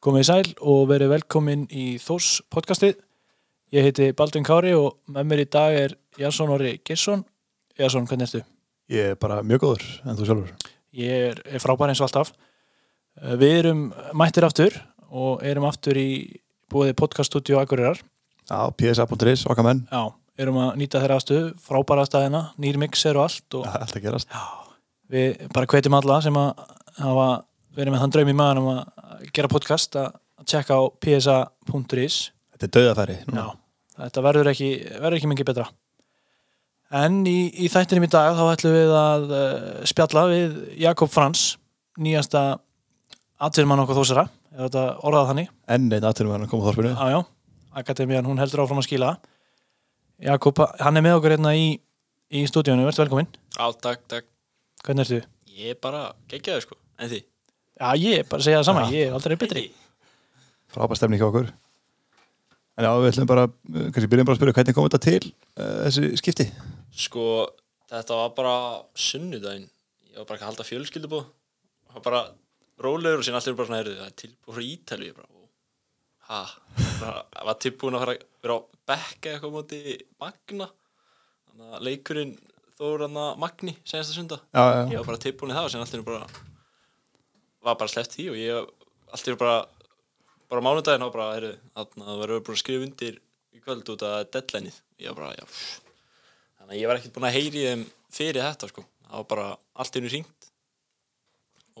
Komið í sæl og verið velkomin í Þós podcastið. Ég heiti Baldvin Kári og með mér í dag er Jason Orri Gesson. Jason, hvernig ertu? Ég er bara mjög góður, en þú sjálfur? Ég er, er frábær eins og alltaf. Eh, Við erum mættir aftur og erum aftur í búið podcaststudio Akureyrar. Já, psa.is, okkar menn, Já, erum að nýta þeirra aðstöðu, frábæra aðstæðina, nýr mixer og allt og það er alltaf gerast. við bara hvetjum alla sem að hafa verið með þann draum í maður um að gera podcast að að tjekka á psa.is Þetta er dauðafæri. Já, þetta verður ekki, verður ekki mikið betra En í, í þættinum í dag þá ætlum við að uh, spjalla við Jakob Frans nýjasta atvinnumann okkar þósara er þetta orðað þannig Enn einn aðtunum hann að koma á þorpinu. Já, já, Akademian, hún heldur áfram að skila Jakob, hann er með okkur hérna í, í stúdíunum, verður velkominn Já, takk, takk. Hvernig ertu? Ég er bara geggjaður sko, en því? Já, ég er bara að segja það sama, Já. ég er aldrei betri Frábær stemning hjá okkur. En já, við ætlum bara, kannski byrjum bara að spyrja, hvernig kom þetta til uh, þessi skipti? Sko, þetta var bara sunnudaginn. Ég var bara ekki að halda fjölskyldubú. Það var bara rólegur og síðan allir bara svona, heyrðu, það er tilbúið frá Ítalíu. Ég bara, ó, ha, ég var tilbúin að fara að vera á bekka eitthvað á móti Magna. Þannig að leikurinn þóður hann að Magni, senasta sunda. Já, já, Ég var bara tilbúin í það og síðan allir bara, var bara sleppt því og ég, allir bara, bara mánudaginn og bara, heyrðu, þannig að það verður bara að skrifa undir í kvöld út af deadlineið. Ég var bara, já, pff. þannig að ég var ekkert búin að heyri þeim fyrir þetta, sko. Það var bara allt í hennu ringt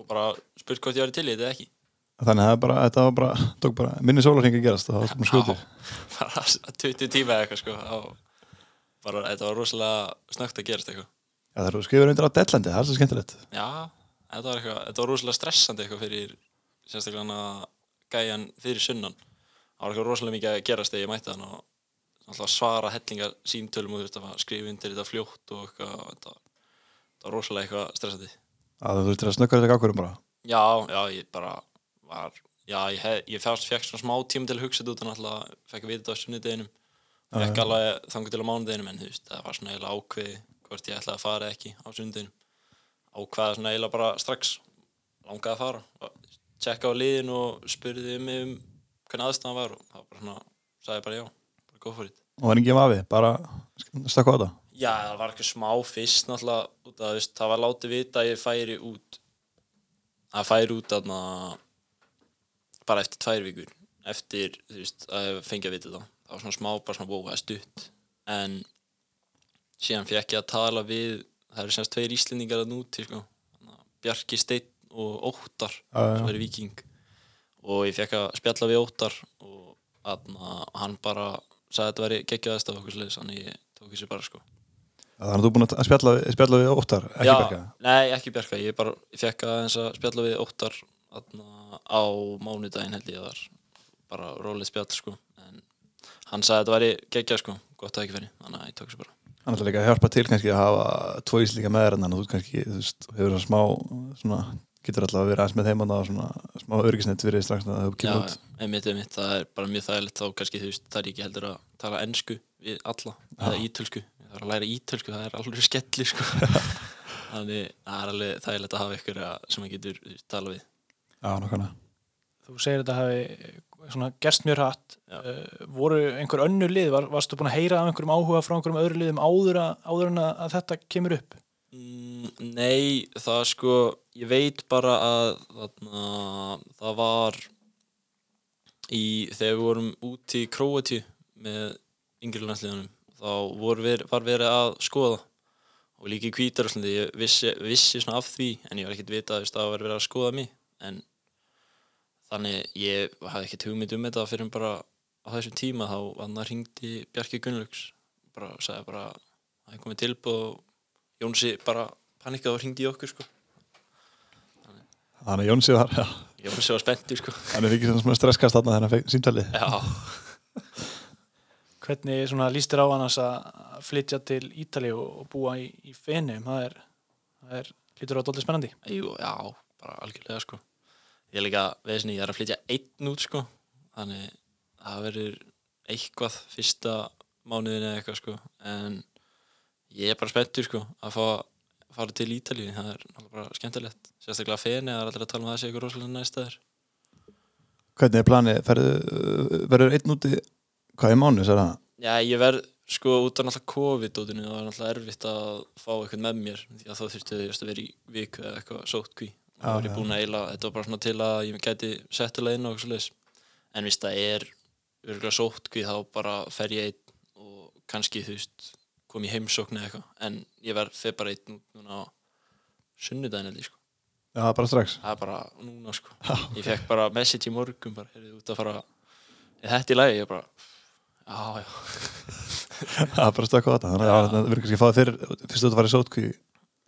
og bara spurt hvort ég var til í þetta eða ekki. Þannig að bara, þetta var bara, tók bara, minni sólarhingi gerast, það var svona skjótið. bara 20 tíma eða eitthvað, sko. Og bara, þetta var rosalega snögt að gerast eitthvað. Já, það eru skrifur undir á Deadlandi, það er svo skemmtilegt. Já, þetta var eitthvað, þetta var rosalega stressandi eitthvað fyrir sérstaklega hana gæjan fyrir sunnan. Það var eitthvað rosalega mikið að gerast þegar ég mætti hann og alltaf svara hellinga símtölum og þú veist að skrifa undir þetta fljótt og eitthvað, þetta, þetta var rosalega eitthvað stressandi. Já, þú þurftir að snöggja þetta ákvörum bara. Já, já, ég bara var, já, ég, hef, ég fyrst fekk svona smá tíma til að hugsa þetta út en alltaf fekk að vita þetta á sunnudeginum. Já, Fekk alveg þangur til á mánudeginum en þú veist, það var svona eiginlega ákveði hvort ég ætlaði að fara ekki á sunnudeginum. Ákveða svona eiginlega bara strax langaði að fara. Tjekka á liðin og spurði mig um hvernig aðstæðan var og það var bara svona, sagði bara já, bara go for it. Og það var engin vafi, bara stakka á þetta. Já, það var eitthvað smá fyrst náttúrulega út þú veist, það var látið vita að ég færi út að færi út aðna bara eftir tvær vikur eftir, þú veist, að ég fengi að vita það það var svona smá, bara svona, wow, það er stutt en síðan fekk ég að tala við það eru semst tveir íslendingar að núti sko. Bjarki Steinn og Óttar já. sem er Viking og ég fekk að spjalla við Óttar og aðna, hann bara sagði að þetta væri geggjaðast af okkur sliðis þannig ég tók þessu bara sko Þannig að þú er búin að spjalla, spjalla við óttar, ekki Já, berga. Nei, ekki Bjarka, ég bara ég fekk aðeins að spjalla við Óttar aðna, á mánudaginn held ég var bara rólið spjall sko en hann sagði að þetta væri geggjað sko gott að ekki fyrir, þannig að ég tók þessu bara Hann ætla líka að hjálpa til kannski að hafa tvo íslíka með þér en þannig að þú kannski, þú veist, hefur svona smá, svona, getur alltaf að vera aðeins með þeim og svona smá örgisnett fyrir strax að þú Já, kemur út. einmitt, einmitt, það er bara mjög þægilegt þá kannski þú veist, það er ekki heldur að tala ensku við alla, eða ítölsku. Það er að læra ítölsku, það er alveg skelli sko. Þannig það er alveg þægilegt að hafa ykkur sem að getur þú veist, tala við Já, svona gerst mjög hratt. Uh, voru einhver önnur lið, var, varstu búin að heyra af einhverjum áhuga frá einhverjum öðru liðum áður, að, áður en að, þetta kemur upp? Mm, Nei, það sko, ég veit bara að þarna, það var í, þegar við vorum úti í Króatíu með yngri landsliðunum, þá voru ver, var verið að skoða og líka í Hvítarúslandi, ég vissi, vissi svona af því, en ég var ekkert vita að það var verið að skoða mig, en þannig ég hafði ekkert hugmynd um þetta fyrir bara á þessum tíma þá hann hringdi Bjarki Gunnlaugs bara sagði bara að það er komið tilbúð og Jónsi bara panikkaði og hringdi í okkur sko. Þannig að Jónsi var, já, Jónsi var spenntur sko. hann er ekki svona stresskast þarna hann símtalið. Já, hvernig svona lístir á annars að flytja til Ítali og, og búa í, í Fenum það er, það er lítur á dóldi spennandi jú, já, bara algjörlega sko. Ég er líka, veðisni, ég er að flytja einn út sko. Þannig það verður eitthvað fyrsta mánuðin eða eitthvað sko. En ég er bara spenntur sko að fá fara til Ítalíu, það er náttúrulega bara skemmtilegt sérstaklega feni, það er allir að tala um að það sé eitthvað rosalega næst staður Hvernig er planið? Verður einn úti hvað er mánu, sér það? Já, ég verð sko út af náttúrulega COVID-dótinu það var náttúrulega erfitt að fá eitthvað með mér því að þá þurfti þau að vera í viku eða eitthvað sótkví og Já, var ég búin að eila, þetta var bara svona til að ég gæti settilega inn og eitthvað svoleiðis. En víst það er örgulega sótkví þá bara fer ég einn og kannski þú veist kom í heimsókn eða eitthvað. En ég verð fyrir bara einn núna á sunnudaginn held ég sko. Já, bara strax. Það er bara núna sko. Ég fekk bara message í morgun bara, heyrðu, út að fara er þetta í lagi, ég bara já, já. Það er bara stökk á þetta. Þannig að það verður kannski að fá það fyrir Fyrst þú að fara í sótkví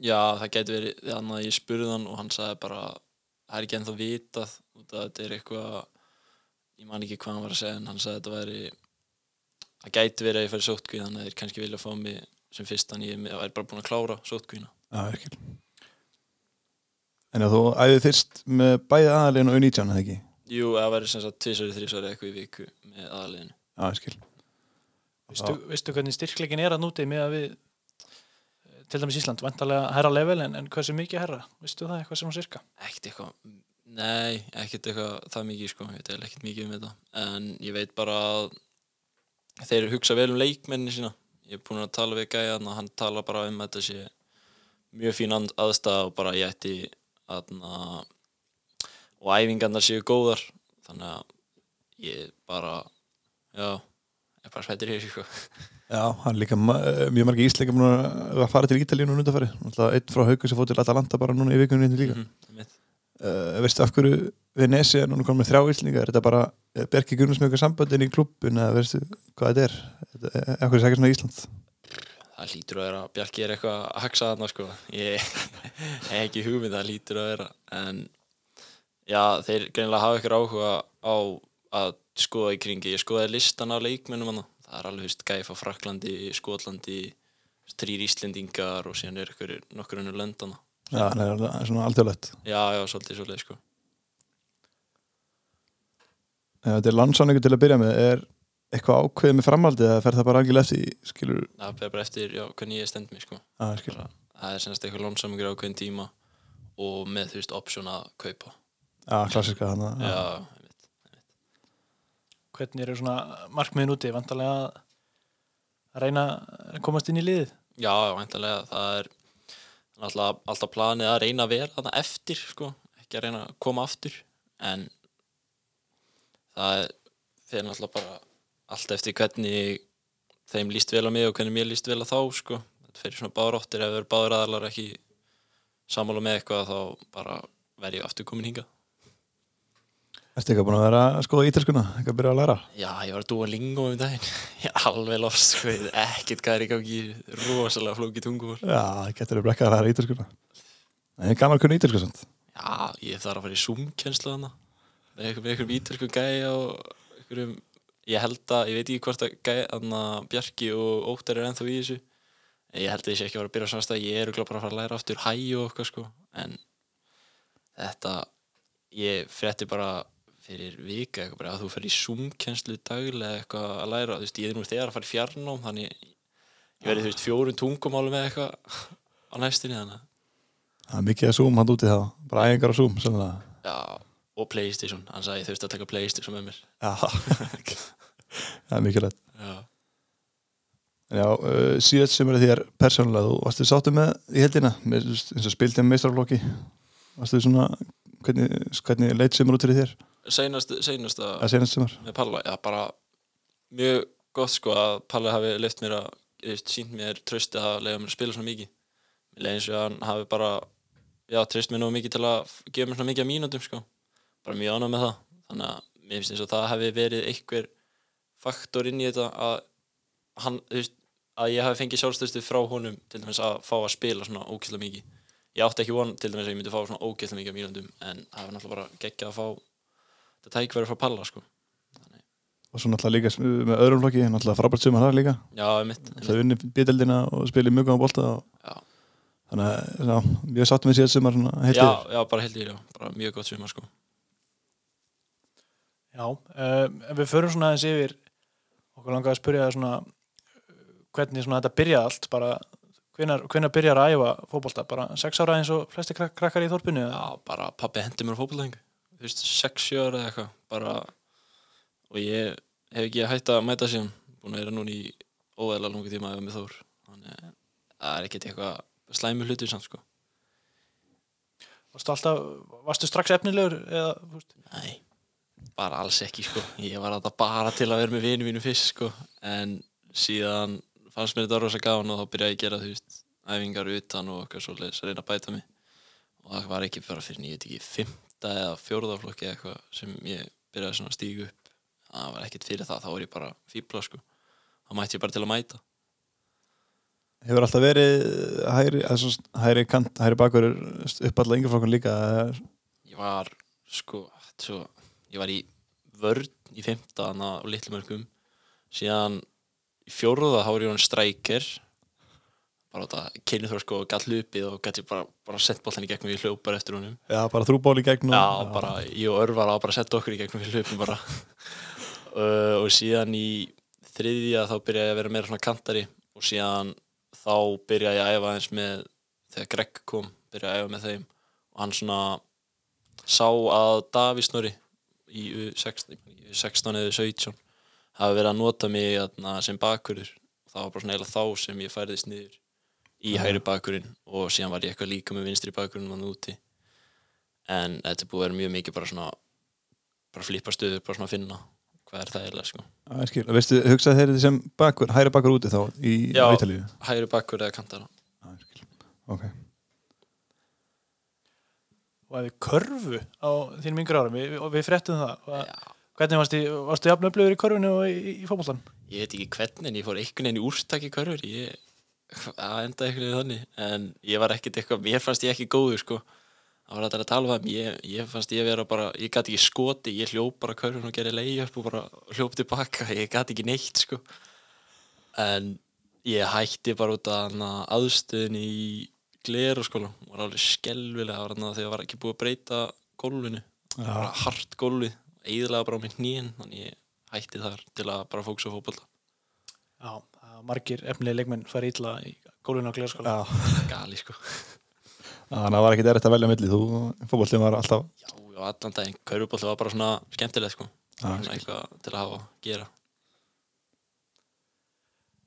Já, það getur verið, þannig að ég spurði hann og hann sagði bara, það er ekki ennþá vitað út að þetta er eitthvað ég man ekki hvað hann var að segja en hann sagði að þetta væri það gæti verið að ég færi sótkvíð þannig að þeir kannski vilja fá mig sem fyrst en ég er bara búin að klára sótkvíðina Já, virkil En að þú æðið fyrst með bæði aðalegin og U19, eða ekki? Jú, það væri sem sagt tvisari, þrísari eitthvað í viku með virkil Vistu, hvernig styrkleikin er að núti með að við til dæmis Ísland, vantarlega herra level en, en hversu mikið herra, veistu það eitthvað sem hún sirka? Ekkert eitthvað, nei, ekkert eitthvað það mikið sko, ég eiginlega ekkert mikið um þetta. En ég veit bara að þeir hugsa vel um leikmenni sína. Ég er búin að tala við gæjan og hann tala bara um þetta sé mjög fín aðstæða og bara ég ætti aðna og æfingarnar séu góðar. Þannig að ég bara já, ég er bara í þessu sko. Já, hann líka mjög margir búin að fara til Ítalíu núna undanfæri einn frá Hauku sem fór til Atalanta bara núna í vikunni hérna líka. Mhm, einmitt. uh, Veistu af hverju Venesi er núna komið þrjá íslinga Er þetta bara er Berki Gunnars með eitthvað samböndin í klubbun eða veistu hvað þetta er? Hverju er þetta svona Ísland? Það lítur að vera að Bjarki er eitthvað að haksa þarna sko. Ég hef ekki hugmynd það lítur að vera en já þeir greinilega hafa ykkur áhuga á að skoða í kringi ég skoðaði listan af leikmennum hana. Það er alveg húst gæf á Fraklandi, Skotlandi þrýr Íslendingar og síðan er ykkur nokkur önnur löndana Já, það er svona alþjóðlegt já já svolítið svolítið sko. Þetta er landsáningu til að byrja með. Er eitthvað ákveðið með framhaldið eða fer það bara algjörlega eftir skilur? Það fer bara eftir já, hvernig ég stend mig sko. Skilur. bara, það er semst eitthvað lónsamingur á hvern tíma og með þú veist option að kaupa. Já, klassiska þannig já. Hvernig eru svona markmiðin úti, vantarlega að reyna að komast inn í liðið? Já, væntanlega, það er alltaf, alltaf planið að reyna að vera þarna eftir, sko, ekki að reyna að koma aftur, en það fyrir náttúrulega bara allt eftir hvernig þeim líst vel á mig og hvernig mér líst vel á þá, sko, þetta fyrir svona báráttir ef það eru báður aðalar ekki sammála með eitthvað þá bara verð ég aftur komin hingað. Ertu eitthvað búin að vera að skoða ítalskuna eitthvað að byrja að læra? Já, ég var að dúa lingo um daginn, ég er alveg ég veit ekkert hvað er í gangi, rosalega flókið tungumál. Já, það getur að brekka að læra ítalskuna En ég er gaman að kunna ítalsku samt. Já, ég þarf að fara í Zoom-kjenslu hana með einhverjum, einhverjum ítalsku gæja og einhverjum, ég held að, ég veit ekki hvort að gæja, hana Bjarki og Óttar er ennþá í þessu. Ég held að ég sé að að að að okkar sko. Þetta ég frétti bara fyrir vika eitthvað bara að þú fer í Zoom-kjenslu daglega eitthvað að læra þú veist, ég er nú þegar að fara í fjarnám þannig ég verði þú veist fjórun tungumálum eða eitthvað á næstunni þannig að Það er mikið að Zoom hann úti þá Bara æfingar á Zoom sennilega. Já, og Playstation, hann sagði ég þurfti að taka Playstation með mér. Já Það er mikið lætt Já, já, uh, síðast sem er þér persónulega Þú varstu sáttu með í heldina með, þú veist, eins og spildið meistarflokki Varstu svona Hvernig, hvernig leit sem er út fyrir þér seinast, seinasta að senast sumar. með Palla, já bara mjög gott sko að Palli hafi leift mér að, veist, sínt mér trösti að lega mér að spila svona mikið. Mér leiði eins og hann hafi bara já, tröst mér nú mikið til að gefa mér svona mikið að mínútum sko, bara mjög ánað með það. Þannig að mér finnst eins og það hafi verið einhver faktor inn í þetta að hann, þú veist, að ég hafi fengið sjálfstöðstu frá honum til dæmis að fá að spila svona ókvæslega mikið. Ég átti ekki von til dæmis að ég myndi fá svona ókvæslega mikið að mínútum en það var náttúrulega bara geggjað að fá þetta tækverði frá Palla sko. Og svo náttúrulega líka með öðrum flokki náttúrulega frábært sumar það líka. Já, mitt, það unni bídeldina og spili mjög góðan bolta og Já. þannig að mjög sáttu með síðast sumar já, já, bara heilt í bara mjög gott sumar sko. Já, um, ef við förum svona aðeins yfir okkur langar að spyrja svona uh, hvernig svona þetta byrjaði allt bara hvenar, hvenar byrjar að æfa fótbolta? Bara sex ára eins og flesti krak krakkar í þorpinu eða? Já, bara pappi hendi mér á fótbollæðingu þú veist, 6-7 ára eða eitthvað bara, og ég hef ekki hægt að mæta síðan búin að vera núna í óæðilega lungi tíma eða með þór, þannig að það er ekkert eitthvað slæmi hlutur samt sko. Varstu alltaf, varstu strax efnilegur eða, þú veist? Nei, bara alls ekki sko, ég var alltaf bara til að vera með vinið mínu fyrst sko. En síðan fannst mér þetta rosa gafan og þá byrjaði ég að gera þú veist æfingar utan og eitthvað svolítið að reyna að bæta mig. Og það var ekki bara fyrir 9, fimmta eða fjóruðaflokki eða eitthvað sem ég byrjaði svona að stígu upp. Það var ekkert fyrir það, þá var ég bara fýbla sko, þá mætti ég bara til að mæta. Hefur alltaf verið hæri, svona, hæri kant hæri bakur upp alltaf yngjaflokkun líka Ég var sko, svo, ég var í vörn í fimmta, þannig að litlumörgum síðan í fjóruða þá er ég hann strækir bara þetta kynni þó sko gætt hlupið og gætt ég bara, bara sett boltan í gegnum við hljópar eftir honum. Já, bara þrúból í gegn og já, bara ég og Örvar á bara að setja okkur í gegnum við hlupum bara. Uh, og síðan í þriðja þá byrjaði ég að vera meira svona kantari og síðan þá byrjaði ég að æfa eins með þegar Greg kom, byrjaði að æfa með þeim. Og hann svona sá að Davís Snorri í U16, í U16 eða 17 hafi verið að nota mig sem bakkurður það var bara svona eiginlega þá sem ég færðist niður í hægri bakkurinn og síðan var ég eitthvað líka með vinstri bakkurinn hann úti en þetta er búið að vera mjög mikið bara svona bara flippa stöður, bara svona að finna hvað er það eiginlega sko Já, ég skil. Veistu, hugsaði þeir þetta sem bakur, hæri bakur úti þá í Já. Ítalíu? hægri bakkur eða kantara Já, ég skil. Ok. og hefði körfu á þínum yngur árum, við, við, við fréttum það og Já. hvernig varstu, varstu jafn öflugur í körfunu og í, í, fótboltan? ég veit ekki hvernig en ég fór einhvern veginn í úrstak í körfur ég að enda einhvern veginn þannig en ég var ekkert eitthvað, mér fannst ég ekki góður sko. Það var þetta að tala um það ég, ég fannst ég vera bara, ég gæti ekki skoti ég hljóp bara körfun og gerði leið upp og bara hljóp tilbaka, ég gæti ekki neitt sko. En ég hætti bara út af aðstöðin í gleru skóla var alveg skelvilega það var hana þegar ég var ekki búið að breyta gólfinu. Það var bara hart gólfi eðilega bara á mér hnýin þannig ég hætti þar til að bara fóksa á fótbolta. Já, var margir efnilegi leikmenn færi illa í gólfinu á glerskóla. Já, gali sko þannig að það var ekkit erfitt að velja milli. Þú, fótbollin var alltaf... já, já, allan daginn, kaurubólti var bara svona skemmtilegt sko svona eitthvað til að hafa að gera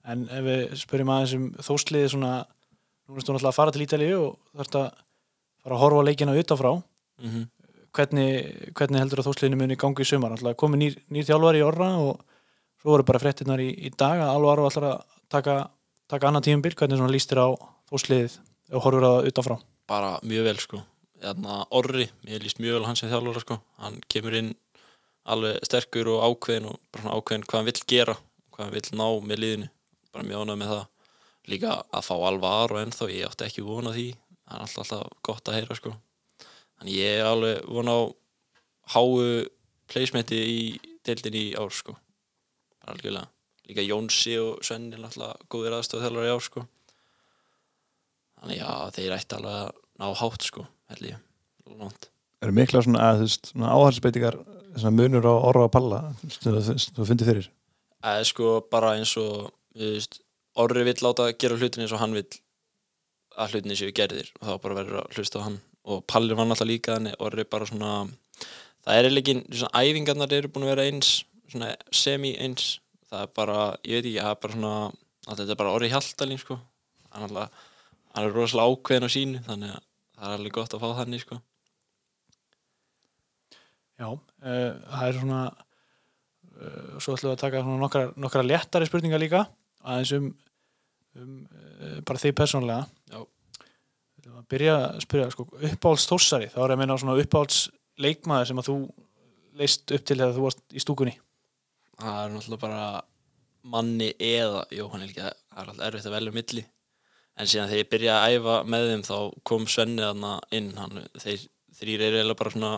En ef við spyrjum aðeins um þósliði svona, nú erstu náttúrulega að fara til Ítalíu og þarfst að fara að horfa á leikina utanfrá. mm Hvernig, hvernig heldur að þósliðinu muni gangi í sumar? Náttúrulega komið nýr, nýr þjálfari í orra og svo voru bara fréttinnar í, í dag að alvar og allar að taka, taka annað tíumbil. Hvernig svona líst þér á þósliðið og horfur að það utanfrá? bara mjög vel sko. Þarna, Orri, mér líst mjög vel á hann sem þjálfara sko. Hann kemur inn alveg sterkur og ákveðin og bara ákveðin hvað hann vill gera hvað hann vill ná með liðinu. Bara mjög ánægð með það. Líka að fá alvar og ennþá ég átti ekki vona því. Það er alltaf, alltaf gott að heyra sko. Þannig ég er alveg vona á háu placementið í deildin í ár sko algjörlega. Líka Jónsi og Svenni er alltaf góðir aðstof þjálfara í ár sko. Þannig já, þeir ætti alveg að ná hátt sko, held ég. Lónt. eru mikla svona, að, þú veist, svona munur á orra og palla þú, fundir fyrir? Eða sko bara eins og veist, Orri vill láta gera hlutin eins og hann vill að hlutinni séu gerðir. Og þá bara verður að hlusta á hann. Og Pallir var náttúrulega líka þannig Orri bara svona það er ekki, svona æfingarnar eru búin að vera eins svona semi eins. Það er bara, ég veit ekki, það er bara svona að þetta er bara Orri Hjaltalín sko. Hann er alltaf, hann er rosalega ákveðin á sínu þannig að það er alveg gott að fá þannig sko. Já, uh, það er svona uh, svo ætlum við að taka svona nokkra, nokkra léttari spurningar líka aðeins um, um uh, bara því persónlega Já. Að byrja að spyrja sko, uppáhalds þórsari, þá er ég að meina á svona uppáhalds leikmaður sem að þú leist upp til þegar þú varst í stúkunni það er náttúrulega bara manni eða Jóhann Helgi, það er alltaf erfitt að velja milli. En síðan þegar ég byrjaði að æfa með þeim þá kom Svenni þarna inn. Hann, þeir þrýr eru eiginlega bara svona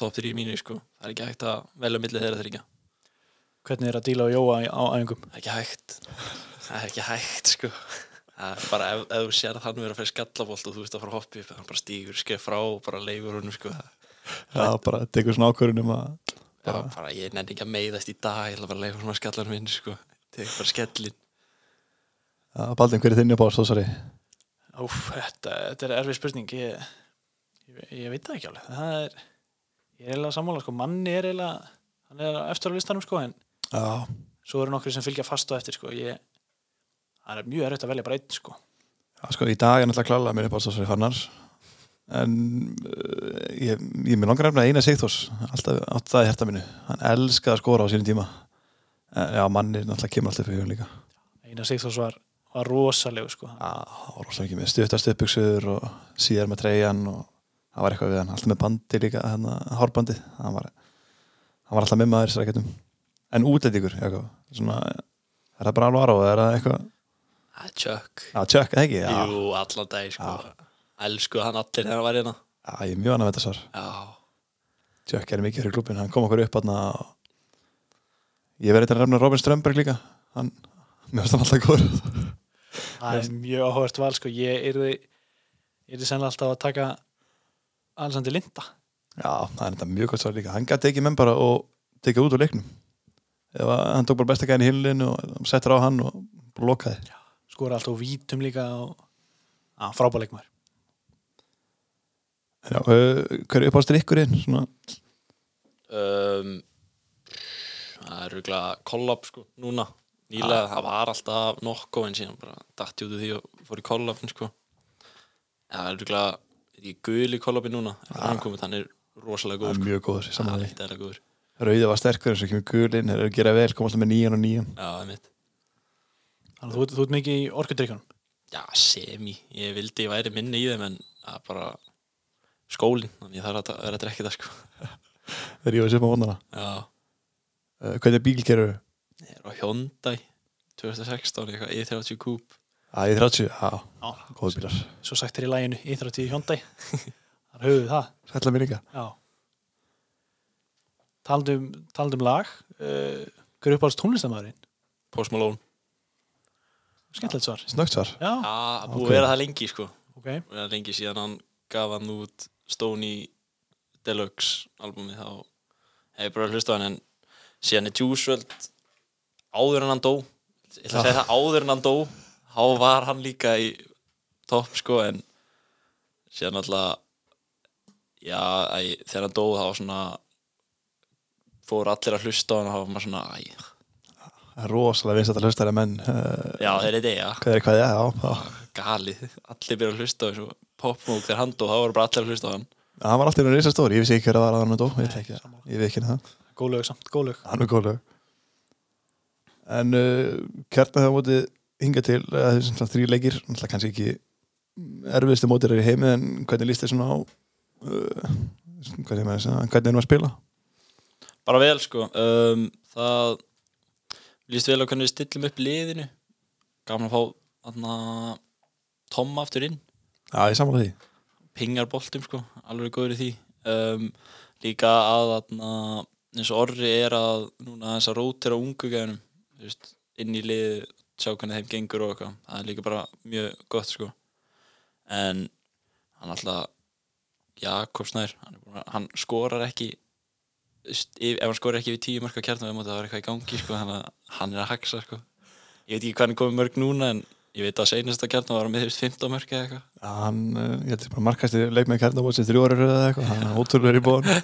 top 3 mínu sko, það er ekki hægt að velja milli þeirra þrýkja, hvernig er að díla á Jóa á æfingum? Það er ekki hægt. Það er ekki hægt sko. Er bara ef, ef þú sér að hann vera að fyrir skallabolt og þú veist að fara að hoppa upp, hann bara stígur skeið frá og bara leifur honum sko. Já, bara tekur svona ákvörðun um að Já, bara ég nenni ekki að meiðast í dag ég ætla bara að leifa honum að skallar minn sko. Tek bara skellin Já, Baldin, hver er þinn upp á stóðsari? Úf, þetta, þetta er erfið spurning. Ég, ég, ég veit það ekki alveg. Það er, ég er eiginlega sammála sko, manni er eiginlega hann er eftir á listanum sko en Já, svo eru nokkri sem fylgja fast og eftir sko. Ég, það er mjög erfitt að velja bara einn sko. Já, sko, í dag er náttúrulega klála mér upp á þessari fannar en uh, ég, ég mér langar efna eina Sigþós alltaf átt það í herta mínu. Hann elskaði að skora á sínum tíma. En, já, manni náttúrulega kemur alltaf fyrir líka. Einar Sigþórs var, var rosalegu sko. Já, það var rosalega ekki með stuttast uppbyggsur og síðar með treyjan og það var eitthvað við hann, alltaf með bandi líka hérna, hárbandi, hann var hann var alltaf með maður í strækjum en Jakob, svona er það bara alveg ára og er það eitthvað? Er Chuck. Já, tjökk, ekki, já, Jú, allan dag sko Elsku hann allir þegar hann var hérna. Já, ég er mjög annað með þetta svar. Já, Tjökk er mikið fyrir klubin, hann kom okkur upp hann ég verði þetta að refna Robin Strömberg líka. Hann, mér finnst hann alltaf góður. Það er mjög áhugast val sko. Ég yrði yrði sennilega alltaf að taka Alessandi Linda. Já, það er þetta mjög gott svar líka. Hann gæti ekki menn bara og tekið út úr leiknum. Ef að hann tók bara besta gæðin í hilinu og settur á hann og bara lokaði skora alltaf úr vítum líka og að, frábæleikmar já, uh, hver er uppáðstur ykkur inn svona, um, Það er rúglega kollab sko, núna. Nýlega, það var alltaf nokkuð en síðan bara datti út úr því og fór í kollabin sko. Það er rúglega, er í kollabin núna en hann komið, hann er rosalega er sko. mjög góður Það saman er því ekkert eðla góður. Rauði var sterkur eins og kemur gulinn, þeir eru að gera vel koma alltaf með nýjan og nýjan. Já, það er mitt þannig að þú, ert- þú ert mikið í orkudrykjunum Já, semi, ég vildi ég væri minni í þeim en það er bara skólinn, þannig ég að vera að drekka það sko. Þeir eru sem á vonana Já, uh, hvernig bíl gerur ég er á Hyundai 2016, eitthvað E30 Coupe. Að ég 30, já, Já, góð bílar. Svo sagt er í læginu Íþrótti í Hjóndæ þar höfum við það. Sætla mér líka. Já. Taldum, taldum lag. Uh, Hver er uppáhalds tónlistamæðurinn? Post Malone. Skemmtilegt svar. Snögt svar. Já, Já, það er búið Ok. að vera það lengi sko. Ok. Það er lengi síðan hann gaf hann út Stoney Deluxe albumi þá hef ég bara hlustað á hann en síðan er Juice WRLD áður en hann dó. Ég ætla að segja það áður en hann dó þá var hann líka í topp sko en síðan alltaf já, æ, þegar hann dó þá svona fór allir að hlusta á hann og þá var maður svona æ, rosalega vinsætt að hlusta þér menn uh, já þeir er þetta, hvað er hvað já, já. galið. Allir byrja að hlusta á þessu popmúk þegar hann dó þá voru bara allir að hlusta á hann. Hann var alltaf í reysa stóri, ég vissi ekki hver að var að hann dó. Ég, ekki, ég veit ekki það, Góð lög samt, góð lög. Hann er góð lög. En uh, kjarnar þegar mótið hinga til uh, þessum svona þrý leikir, náttúrulega kannski ekki erfiðstu mótir er í heimi en hvernig líst þið svona á uh, hvernig, erum við að spila? Bara vel sko. Um, það líst vel á hvernig við stillum upp liðinu. Gaman að fá þarna, Tom aftur inn já, ég saman því. Pingar boltum sko, alveg góður í því. Um, líka að þarna, eins og orri er að núna þess að rótira ungu gæðunum inn í lið sjá hvernig þeim gengur og eitthvað. Það er líka bara mjög gott sko. En hann alltaf Jakob Snær hann, er hann skorar ekki ef hann skorar ekki við tíu mörg á kjartum það var eitthvað í gangi sko hann er að haxa sko. Ég veit ekki hvað hann komið mörg núna en ég veit að seinasta kjartum var með 15 mörg eða eitthvað. Hann, uh, ég held ég bara markast í leik með kærnabót sem þrjú ára eða eitthvað, hann er ótrúlega í bóðan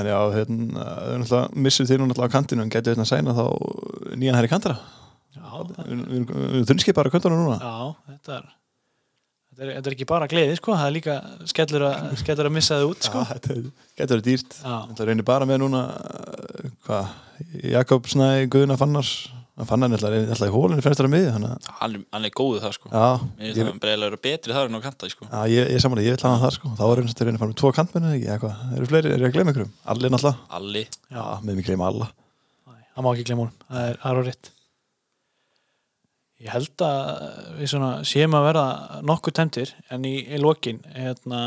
en já, hérna það er náttúrulega, missum þér nú náttúrulega á kantinu en getur hérna að sæna þá nýjan herri kantara. Já, það, við erum þunnskipar á kantunum núna. Já þetta er Þetta er, þetta er ekki bara gleði, sko, það er líka skellur að, skellur að missa þið út, sko. Já, þetta er- getur verið dýrt. Já, það reynir bara með núna uh, hvað, Jakob Snæ, Guðna Fannars hann fann hann alltaf, í hólunni fennst það að að, hann, er- hann er góðu það sko. Já, ég, það breiðlega vera betri þar en á kanta sko. já, ég, ég samanlega, ég vil hafa hann þar sko. Þá er og að fara með tvo kantmennu eru fleiri, eru að gleyma ykkurum allir náttúrulega, Alli, já, já, með mig gleyma alla. Nei, það má ekki glemma hún það er aðra rétt ég held að við svona séum að verða nokkuð temtir en í, í lokin hérna,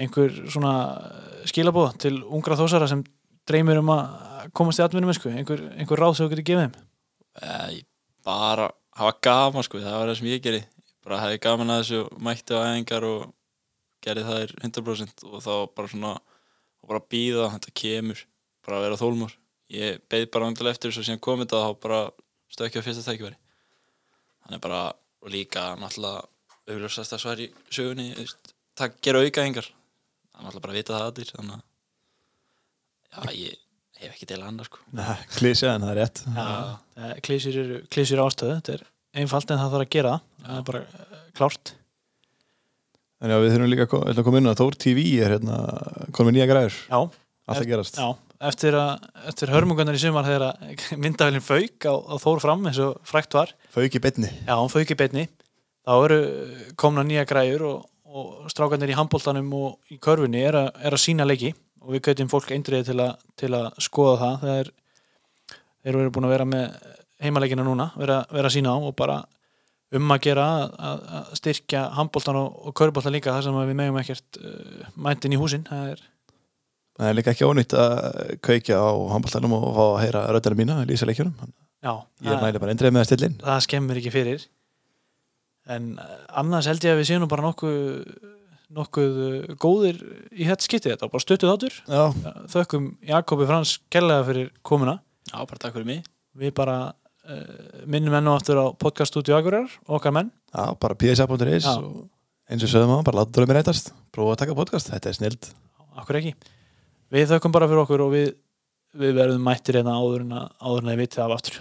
einhver svona skilabóð til ungra þósara sem dreymir um að komast í atvinnum einhver, einhver ráð sem þú getur gefið þeim? Eh, bara hafa gaman sko, það var það sem ég gerði. Bara hefði gaman að þessu mætti á æfingar og gerði það er 100% og þá bara svona bara býða, þetta kemur. Bara að vera þólmur ég beið bara vandilega eftir þessu og síðan komið og þá bara stökja á fyrsta tækifæri. Þannig bara, og líka náttúrulega augljósast að svar í sögunni það gera auka engar er náttúrulega bara að vita það allir þannig að já, ég hef ekki til annað sko. Nei, klísja en það er rétt. Klísir eru klísir ástöðu þetta er einfalt en það þarf að gera. Það það er bara eh, klárt. En já, við þurfum líka að að koma inn á Þór TV er hérna komið nýja græður, Já, allt að gerast. já eftir, að, eftir hörmungunar í sumar þegar að myndavælinn fauk á, á Þór fram eins og frækt var. Fauk í beinni. Já, hann fauk í beinni. Þá eru komna nýja græjur og, og strákarnir í handbóltanum og í körfunni er, a, er að sína leiki og við gautum fólk eindriði til, til að skoða það. Það er þeir eru búin að vera með heimaleikina núna vera, vera sína á og bara um að gera að, að, styrkja handbóltan og, og körbóltan líka þar sem við megum ekkert uh, mæntin í húsin. Það er, Það er líka ekki ónýtt að kveikja á handbóltanum og fá að heyra röddana mína í lýsa leikjunum já, Ég er mæli bara eindreið með að stilla inn. það skemmir ekki fyrir. En annars held ég að við séum nú bara nokkuð nokkuð uh, góðir í þetta skiptið. Þetta var bara stöttuð áttur þökkum Jakobi Frans kellega fyrir komuna. Já, bara takk fyrir mig. Við bara uh, minnum enn og aftur á podcaststúdíu Akureyrar, okkar menn. Já bara psa.is og eins og sögum á, bara láta drömmi reytast. Prófa að taka podcast, þetta er snild. Okkur ekki. Við þökkum bara fyrir okkur og við, við verðum mættir hérna áður en að áður en að við vitið af aftur